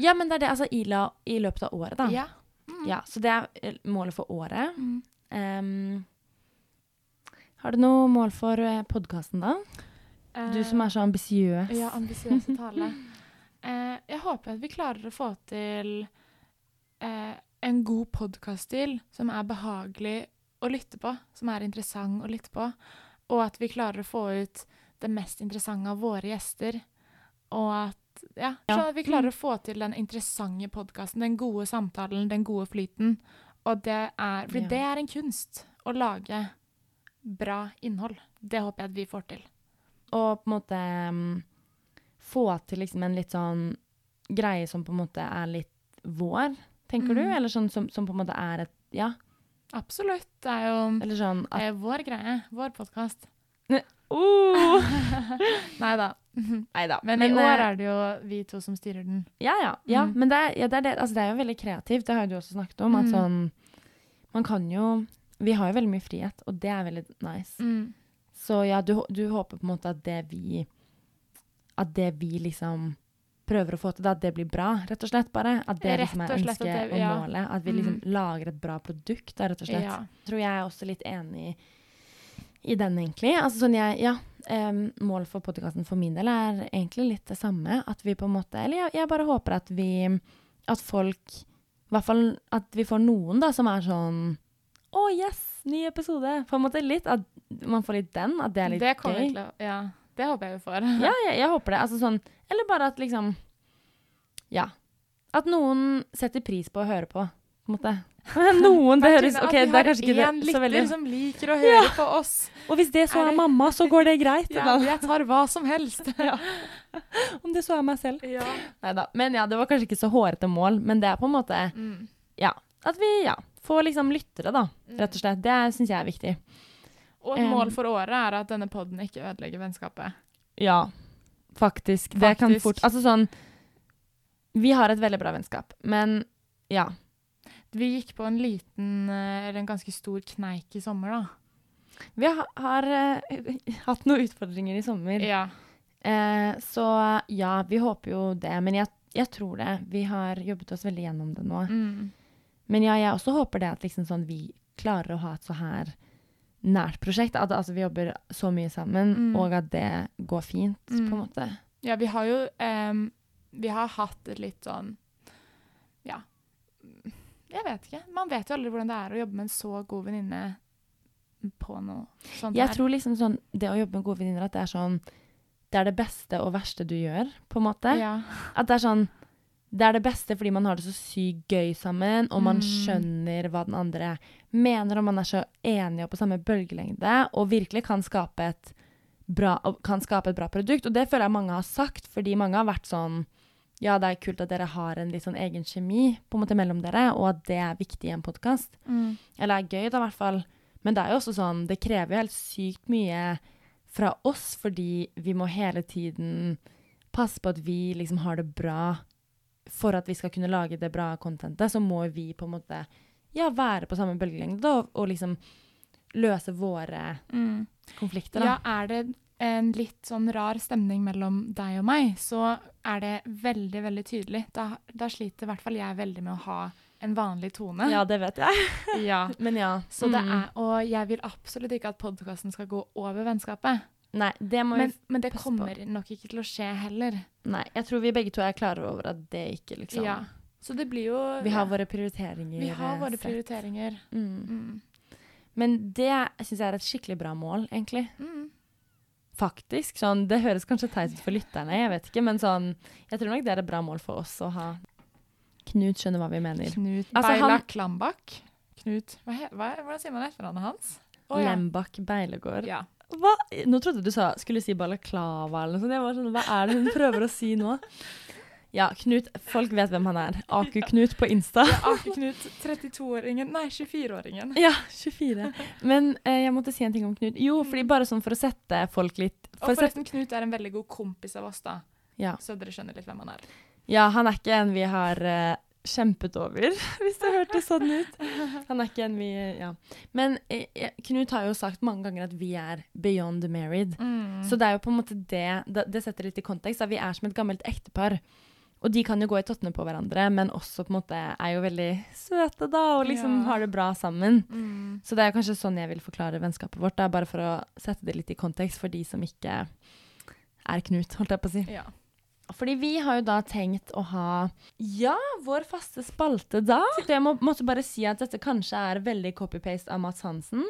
Ja, men det er det. Altså i, la, i løpet av året, da. Ja. Mm. Ja, så det er eh, målet for året. Mm. Har du noe mål for uh, podkasten, da? Du som er så ambisiøs. Ja, ambisiøse tale. Eh, jeg håper at vi klarer å få til eh, en god podkaststil som er behagelig å lytte på, som er interessant å lytte på, og at vi klarer å få ut det mest interessante av våre gjester. Og at, ja, sånn at vi klarer å få til den interessante podkasten, den gode samtalen, den gode flyten. Og det er, for det er en kunst å lage bra innhold. Det håper jeg at vi får til. Og på en måte mm, få til liksom en litt sånn greie som på en måte er litt vår, tenker du? Mm. Eller sånn som, som på en måte er et Ja. Absolutt. Det er jo Eller sånn det at er vår greie. Vår podkast. oh! Nei da. Da. Men, i år eh, er det jo vi to som styrer den. Ja, ja. ja. Mm. Men det er, ja, det, er det, altså det er jo veldig kreativt, det har du også snakket om. At Mm. sånn Man kan jo Vi har jo veldig mye frihet, og det er veldig nice. Mm. Så ja, du, du håper på en måte at det vi At det vi liksom prøver å få til, at det blir bra, rett og slett bare. At det liksom er og slett ønsket det- og ja. målet. At vi liksom Mm. lager et bra produkt, da, rett og slett. Ja. tror jeg er også litt enig i den, egentlig. Altså sånn jeg, ja, Um, Målet for podkasten for min del er egentlig litt det samme. At vi på en måte Eller jeg, jeg bare håper at vi At folk I hvert fall at vi får noen da som er sånn Å, yes! Ny episode! På en måte litt At man får litt den. At det er litt Det gøy. til Ja, det håper jeg vi får. Ja, jeg, jeg håper det. Altså sånn Eller bare at liksom Ja. At noen setter pris på å høre på, på en måte. Noen, det høres OK, det er kanskje ikke én det, så lytter veldig som liker å høre på oss. Og hvis det så Er er, mamma, så går det greit. Ja, jeg tar hva som helst. Om det så er meg selv. Ja. Neida. Men ja, det var kanskje ikke så hårete mål, men det er på en måte Mm. at vi ja, får liksom lyttere, da. Rett og slett. Det syns jeg er viktig. Og et mål for året er at denne podden ikke ødelegger vennskapet. Ja, faktisk. Det kan fort Altså sånn Vi har et veldig bra vennskap, men ja. Vi gikk på en liten, eh, eller en ganske stor kneik i sommer, da. Vi har, har eh, hatt noen utfordringer i sommer. Ja. Eh, så ja, vi håper jo det. Men jeg, jeg tror det. Vi har jobbet oss veldig gjennom det nå. Mm. Men ja, jeg også håper det at liksom sånn vi klarer å ha et så her nært prosjekt. At altså, vi jobber så mye sammen, Mm. og at det går fint, Mm. på en måte. Ja, vi har jo um, Vi har hatt et litt sånn Ja. Jeg vet ikke. Man vet jo aldri hvordan det er å jobbe med en så god venninne på noe sånt Jeg her. tror liksom sånn, det å jobbe med gode venninner, at det er sånn Det er det beste og verste du gjør, på en måte. Ja. At det er sånn Det er det beste fordi man har det så sykt gøy sammen, og man Mm. skjønner hva den andre mener, og man er så enige og på samme bølgelengde, og virkelig kan skape bra, kan skape et bra produkt. Og det føler jeg mange har sagt, fordi mange har vært sånn Ja, det er kult at dere har en litt sånn egen kjemi på en måte mellom dere, og at det er viktig i en podkast. Mm. Eller er gøy, da, i hvert fall. Men det er jo også sånn Det krever jo helt sykt mye fra oss, fordi vi må hele tiden passe på at vi liksom har det bra. For at vi skal kunne lage det bra contentet, så må vi på en måte ja, være på samme bølgelengde og, og liksom løse våre Mm. konflikter. Ja, er det en litt sånn rar stemning mellom deg og meg, så er det veldig, veldig tydelig. Da, da sliter i hvert fall jeg veldig med å ha en vanlig tone. Ja, det vet jeg. Ja. Men ja. Så det mm. er, og jeg vil absolutt ikke at podkasten skal gå over vennskapet. Nei, det må Men, vi men det kommer nok ikke til å skje heller. Nei, jeg tror vi begge to er klare over at det ikke liksom Ja. Så det blir jo Vi har ja, våre prioriteringer. vi har eh, våre sett. prioriteringer. Mm. Mm. Men det syns jeg er et skikkelig bra mål, egentlig. Mm. Faktisk. Sånn, det høres kanskje teit ut for lytterne, jeg vet ikke, men sånn Jeg tror nok det er et bra mål for oss å ha Knut skjønner hva vi mener. Knut Altså, Beila han- Klambakk. Knut hva, hva, Hvordan sier man etternavnet hans? Oh, ja. Lembakk Beilegård. Ja. Hva? Nå trodde du sa, skulle si balaklava eller noe sånt. Jeg var sånn, Hva er det hun prøver å si nå? Ja, Knut. Folk vet hvem han er. Aku-Knut på Insta. Aku Knut, 32-åringen Nei, 24-åringen. Ja, 24. Men eh, jeg måtte si en ting om Knut. Jo, fordi bare sånn for å sette folk litt Og for sette, forresten, Knut er en veldig god kompis av oss, da. ja. Så dere skjønner litt hvem han er. ja, han er ikke en vi har eh, kjempet over, hvis det hørtes sånn ut. Han er ikke en vi Ja. Men eh, Knut har jo sagt mange ganger at vi er beyond married. Mm. Så det er jo på en måte det Det, det setter litt i kontekst. At Vi er som et gammelt ektepar. Og de kan jo gå i tottene på hverandre, men også på en måte er jo veldig søte, da, og liksom Ja. har det bra sammen. Mm. Så det er kanskje sånn jeg vil forklare vennskapet vårt, da, bare for å sette det litt i kontekst for de som ikke er Knut, holdt jeg på å si. Ja. Fordi vi har jo da tenkt å ha ja, vår faste spalte da. Så jeg må, måtte bare si at dette kanskje er veldig copy-paste av Mats Hansen.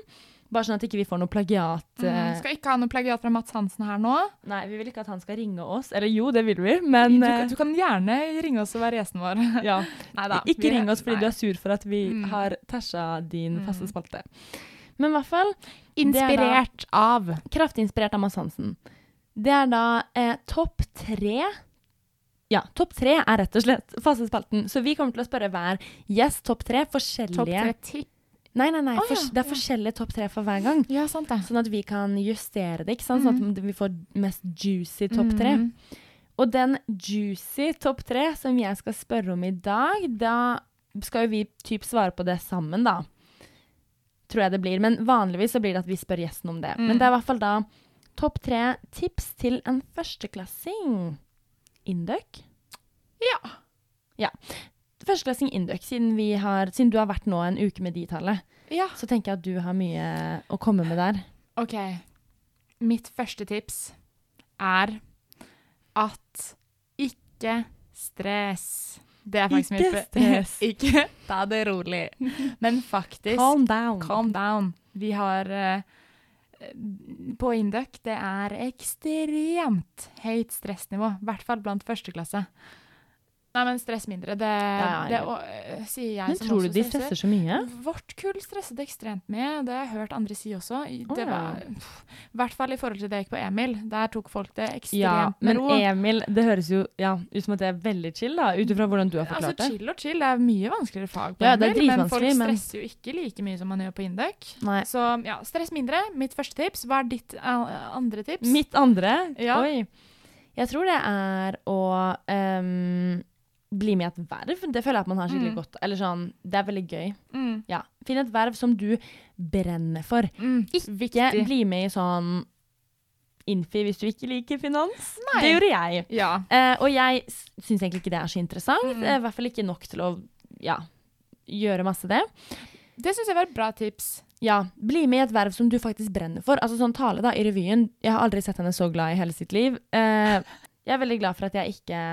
Bare sånn at ikke vi får noe plagiat. Mm. eh, Skal ikke ha noe plagiat fra Mats Hansen her nå. Nei, vi vil ikke at han skal ringe oss. Eller jo, det vil vi, men du, eh, du kan gjerne ringe oss og være gjesten vår. ja. Neida, Ikke vi- ring oss fordi nei. du er sur for at vi Mm. har tæsja din Mm. faste spalte. Men i hvert fall Inspirert av kraftig inspirert av Mads Hansen. Det er da eh, topp tre Ja, topp tre er rett og slett fasespalten. Så vi kommer til å spørre hver gjest topp tre forskjellige topp tre. Nei, nei, nei. Oh, ja, det er forskjellige topp tre for hver gang. Ja, sant det. Sånn at vi kan justere det, ikke sant? Sånn Mhm. at vi får mest juicy topp tre. Mm. Og den juicy topp tre som jeg skal spørre om i dag, da skal jo vi typ svare på det sammen, da. Tror jeg det blir. Men vanligvis så blir det at vi spør gjesten om det. Mm. Men det er i hvert fall da topp tre tips til en førsteklassing. Induc? Ja. Førsteklassing Induc, siden, vi siden du har vært nå en uke med de-tallet, ja. så tenker jeg at du har mye å komme med der. OK. Mitt første tips er at ikke stress. Det er faktisk Ikke mitt stress. ikke ta det rolig. Men faktisk Calm down. Calm down. Vi har eh, På Induc det er ekstremt høyt stressnivå. I hvert fall blant førsteklasse. Nei, men stress mindre. Det, det ja. å, eh, sier jeg Men som tror du de stresser så mye? Vårt kull stresset ekstremt mye. Det har jeg hørt andre si også. I- oh, Det ja. var, I hvert fall i forhold til det jeg gikk på Emil. Der tok folk det ekstremt Ja, med men. Emil, det høres jo ja, ut som at det er veldig chill, da, ut ifra hvordan du har Altså, forklart det. chill og chill. Det er mye vanskeligere fag på Ja, det er Emil, men folk stresser jo ikke like mye som man gjør på Induc. Nei. Så ja, stress mindre. Mitt første tips. Hva er ditt uh, andre tips? Mitt andre? Oi. Jeg tror det er å ehm, bli med i et verv. Det føler jeg at man har skikkelig Mm. godt Eller sånn, det er veldig gøy. Mm. Ja. Finn et verv som du brenner for. Mm. Ikke Viktig. bli med i sånn Infi hvis du ikke liker finans. Nei. Det gjorde jeg. Ja. Eh, og jeg syns egentlig ikke det er så interessant. Mm. er I hvert fall ikke nok til å ja, gjøre masse det. Det syns jeg var et bra tips. Ja, bli med i et verv som du faktisk brenner for. Altså sånn Tale da, i revyen. Jeg har aldri sett henne så glad i hele sitt liv. Eh, jeg er veldig glad for at jeg ikke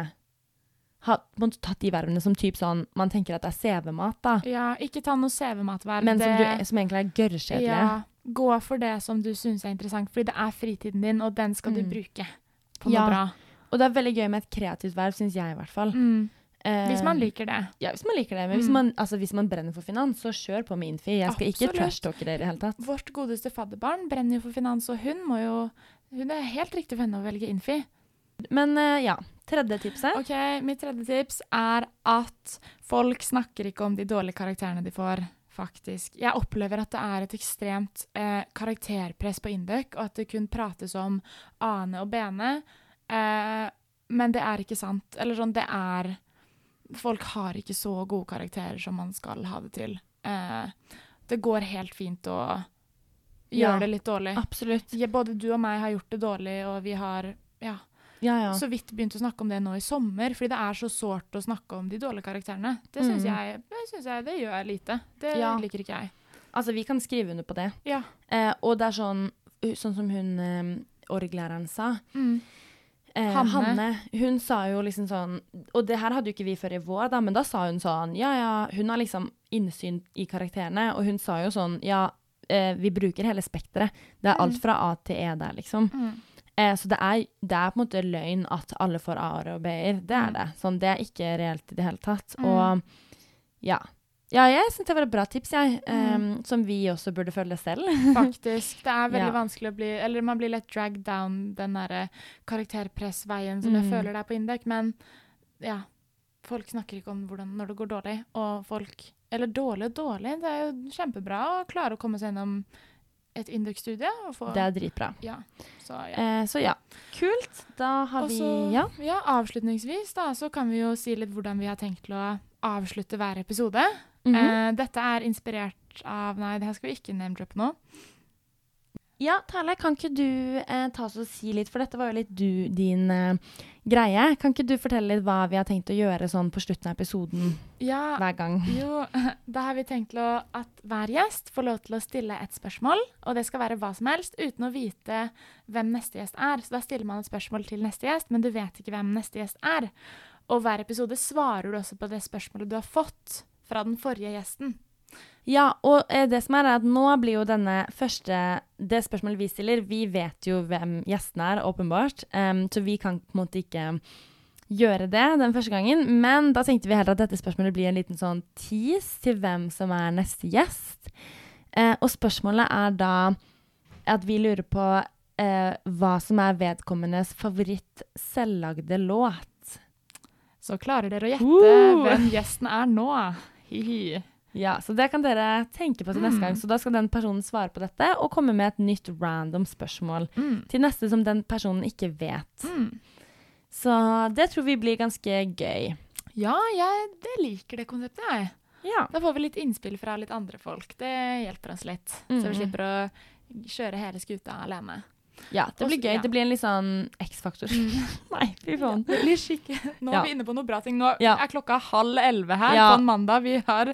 måte tatt de vervene som typ sånn Man tenker at det er CV-mat, da. Ja, ikke ta noe CV-matverv. Men som, du, som egentlig er gørrkjedelig. Ja, gå for det som du syns er interessant, fordi det er fritiden din, og den skal du Mm. bruke på Ja. noe bra. Og det er veldig gøy med et kreativt verv, syns jeg i hvert fall. Mm. Eh, Hvis man liker det. Ja, hvis man liker det. Men hvis Mm. man, altså, hvis man brenner for finans, så kjør på med Infi. Jeg skal Absolutt. ikke trashtalke dere i det hele tatt. Vårt godeste fadderbarn brenner jo for finans, og hun må jo Hun er helt riktig for henne å velge Infi. Men eh, ja. Tredje tipset. Ok, Mitt tredje tips er at folk snakker ikke om de dårlige karakterene de får. faktisk. Jeg opplever at det er et ekstremt eh, karakterpress på Induc, og at det kun prates om Ane og Bene. Eh, men det er ikke sant. Eller sånn, det er Folk har ikke så gode karakterer som man skal ha det til. Eh, det går helt fint å Ja. gjøre det litt dårlig. Absolutt. Ja, både du og meg har gjort det dårlig, og vi har ja, Ja, ja. så vidt begynt å snakke om det nå i sommer, fordi det er så sårt å snakke om de dårlige karakterene. Det syns Mm. jeg, jeg det gjør jeg lite. Det Ja. liker ikke jeg. Altså, vi kan skrive under på det. Ja. Eh, og det er sånn, sånn som hun eh, orglæreren sa. Eh, Hanne. Hanne. Hun sa jo liksom sånn Og det her hadde jo ikke vi før i vår, da, men da sa hun sånn Ja, ja, hun har liksom innsyn i karakterene, og hun sa jo sånn Ja, eh, vi bruker hele spekteret. Det er alt Mm. fra A til E der, liksom. Eh, så det er, det er på en måte løgn at alle får A-er og B-er. Det er Mm. det. Sånn, det er ikke reelt i det hele tatt. Mm. Og ja. Ja, jeg syns det var et bra tips, jeg. Mm. som vi også burde følge selv. Faktisk. Det er veldig Ja. vanskelig å bli Eller man blir lett dragged down den derre karakterpressveien som jeg Mm. føler det er på Indek, men Ja. Folk snakker ikke om hvordan, når det går dårlig, og folk Eller dårlig og dårlig, det er jo kjempebra å klare å komme seg gjennom et Induc-studie. Det er dritbra. Ja. Så ja. Eh, så ja, kult. Da har Også, vi Ja. ja, avslutningsvis da, så kan vi jo si litt hvordan vi har tenkt til å avslutte hver episode. Mhm. eh, dette er inspirert av Nei, det her skal vi ikke name-droppe nå. Ja, Tale, kan ikke du eh, ta oss og si litt, for dette var jo litt du, din eh, greie. Kan ikke du fortelle litt hva vi har tenkt å gjøre sånn på slutten av episoden Ja, hver gang? jo, da har vi tenkt å, at hver gjest får lov til å stille et spørsmål, og det skal være hva som helst, uten å vite hvem neste gjest er. Så da stiller man et spørsmål til neste gjest, men du vet ikke hvem neste gjest er. Og hver episode svarer du også på det spørsmålet du har fått fra den forrige gjesten. Ja, og eh, det som er, er at nå blir jo denne første Det spørsmålet vi stiller, vi vet jo hvem gjestene er, åpenbart, um, så vi kan på en måte ikke gjøre det den første gangen. Men da tenkte vi heller at dette spørsmålet blir en liten sånn tease til hvem som er neste gjest. Uh, og spørsmålet er da at vi lurer på uh, hva som er vedkommendes favoritt selvlagde låt. Så klarer dere å gjette Uh! hvem gjesten er nå. Hihi. Ja, så det kan dere tenke på til neste gang. Så da skal den personen svare på dette og komme med et nytt random spørsmål Mm. til neste som den personen ikke vet. Mm. Så det tror vi blir ganske gøy. Ja, jeg det liker det konseptet, jeg. Ja. Da får vi litt innspill fra litt andre folk. Det hjelper oss litt. Så vi slipper å kjøre hele skuta alene. Ja, det blir Også- gøy. ja. Det blir en litt sånn X-faktor. Nei, fy faen. Det blir skikkelig Nå Ja. er vi inne på noe bra ting. Nå Ja. er klokka halv elleve her Ja. på en mandag. Vi, har,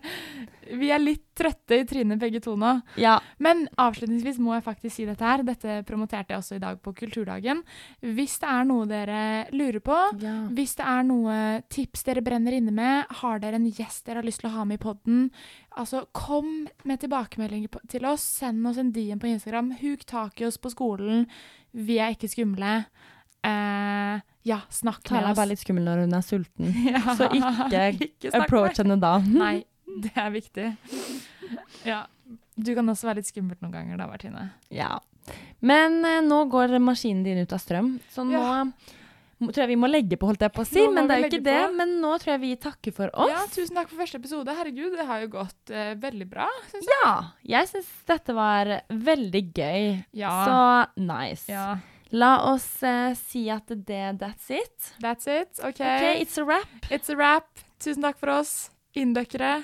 vi er litt trøtte i trynet begge to nå. Ja. Men avslutningsvis må jeg faktisk si dette her. Dette promoterte jeg også i dag på Kulturdagen. Hvis det er noe dere lurer på, ja. hvis det er noe tips dere brenner inne med, har dere en gjest dere har lyst til å ha med i podden, altså kom med tilbakemeldinger til oss. Send oss en DM på Instagram. Huk tak i oss på skolen. Vi er ikke skumle. Eh, ja, snakk Tala med er bare litt skummel når hun er sulten. Ja. Så ikke Ikke Approach henne da. Nei, det er viktig. Ja. Du kan også være litt skummelt noen ganger da, Martine. Ja. Men eh, nå går maskinen din ut av strøm, så nå Ja. må- tror jeg vi må legge på, holdt jeg på å si. Nå må Men det er jo ikke det. på. Men nå tror jeg vi takker for oss. Ja, tusen takk for første episode. Herregud, det har jo gått eh, veldig bra, syns jeg. Ja, jeg syns dette var veldig gøy. Ja. Så nice. ja. La oss eh, si at det that's it. That's it. OK. OK, it's a wrap. It's a wrap. Tusen takk for oss. Inndøkkere,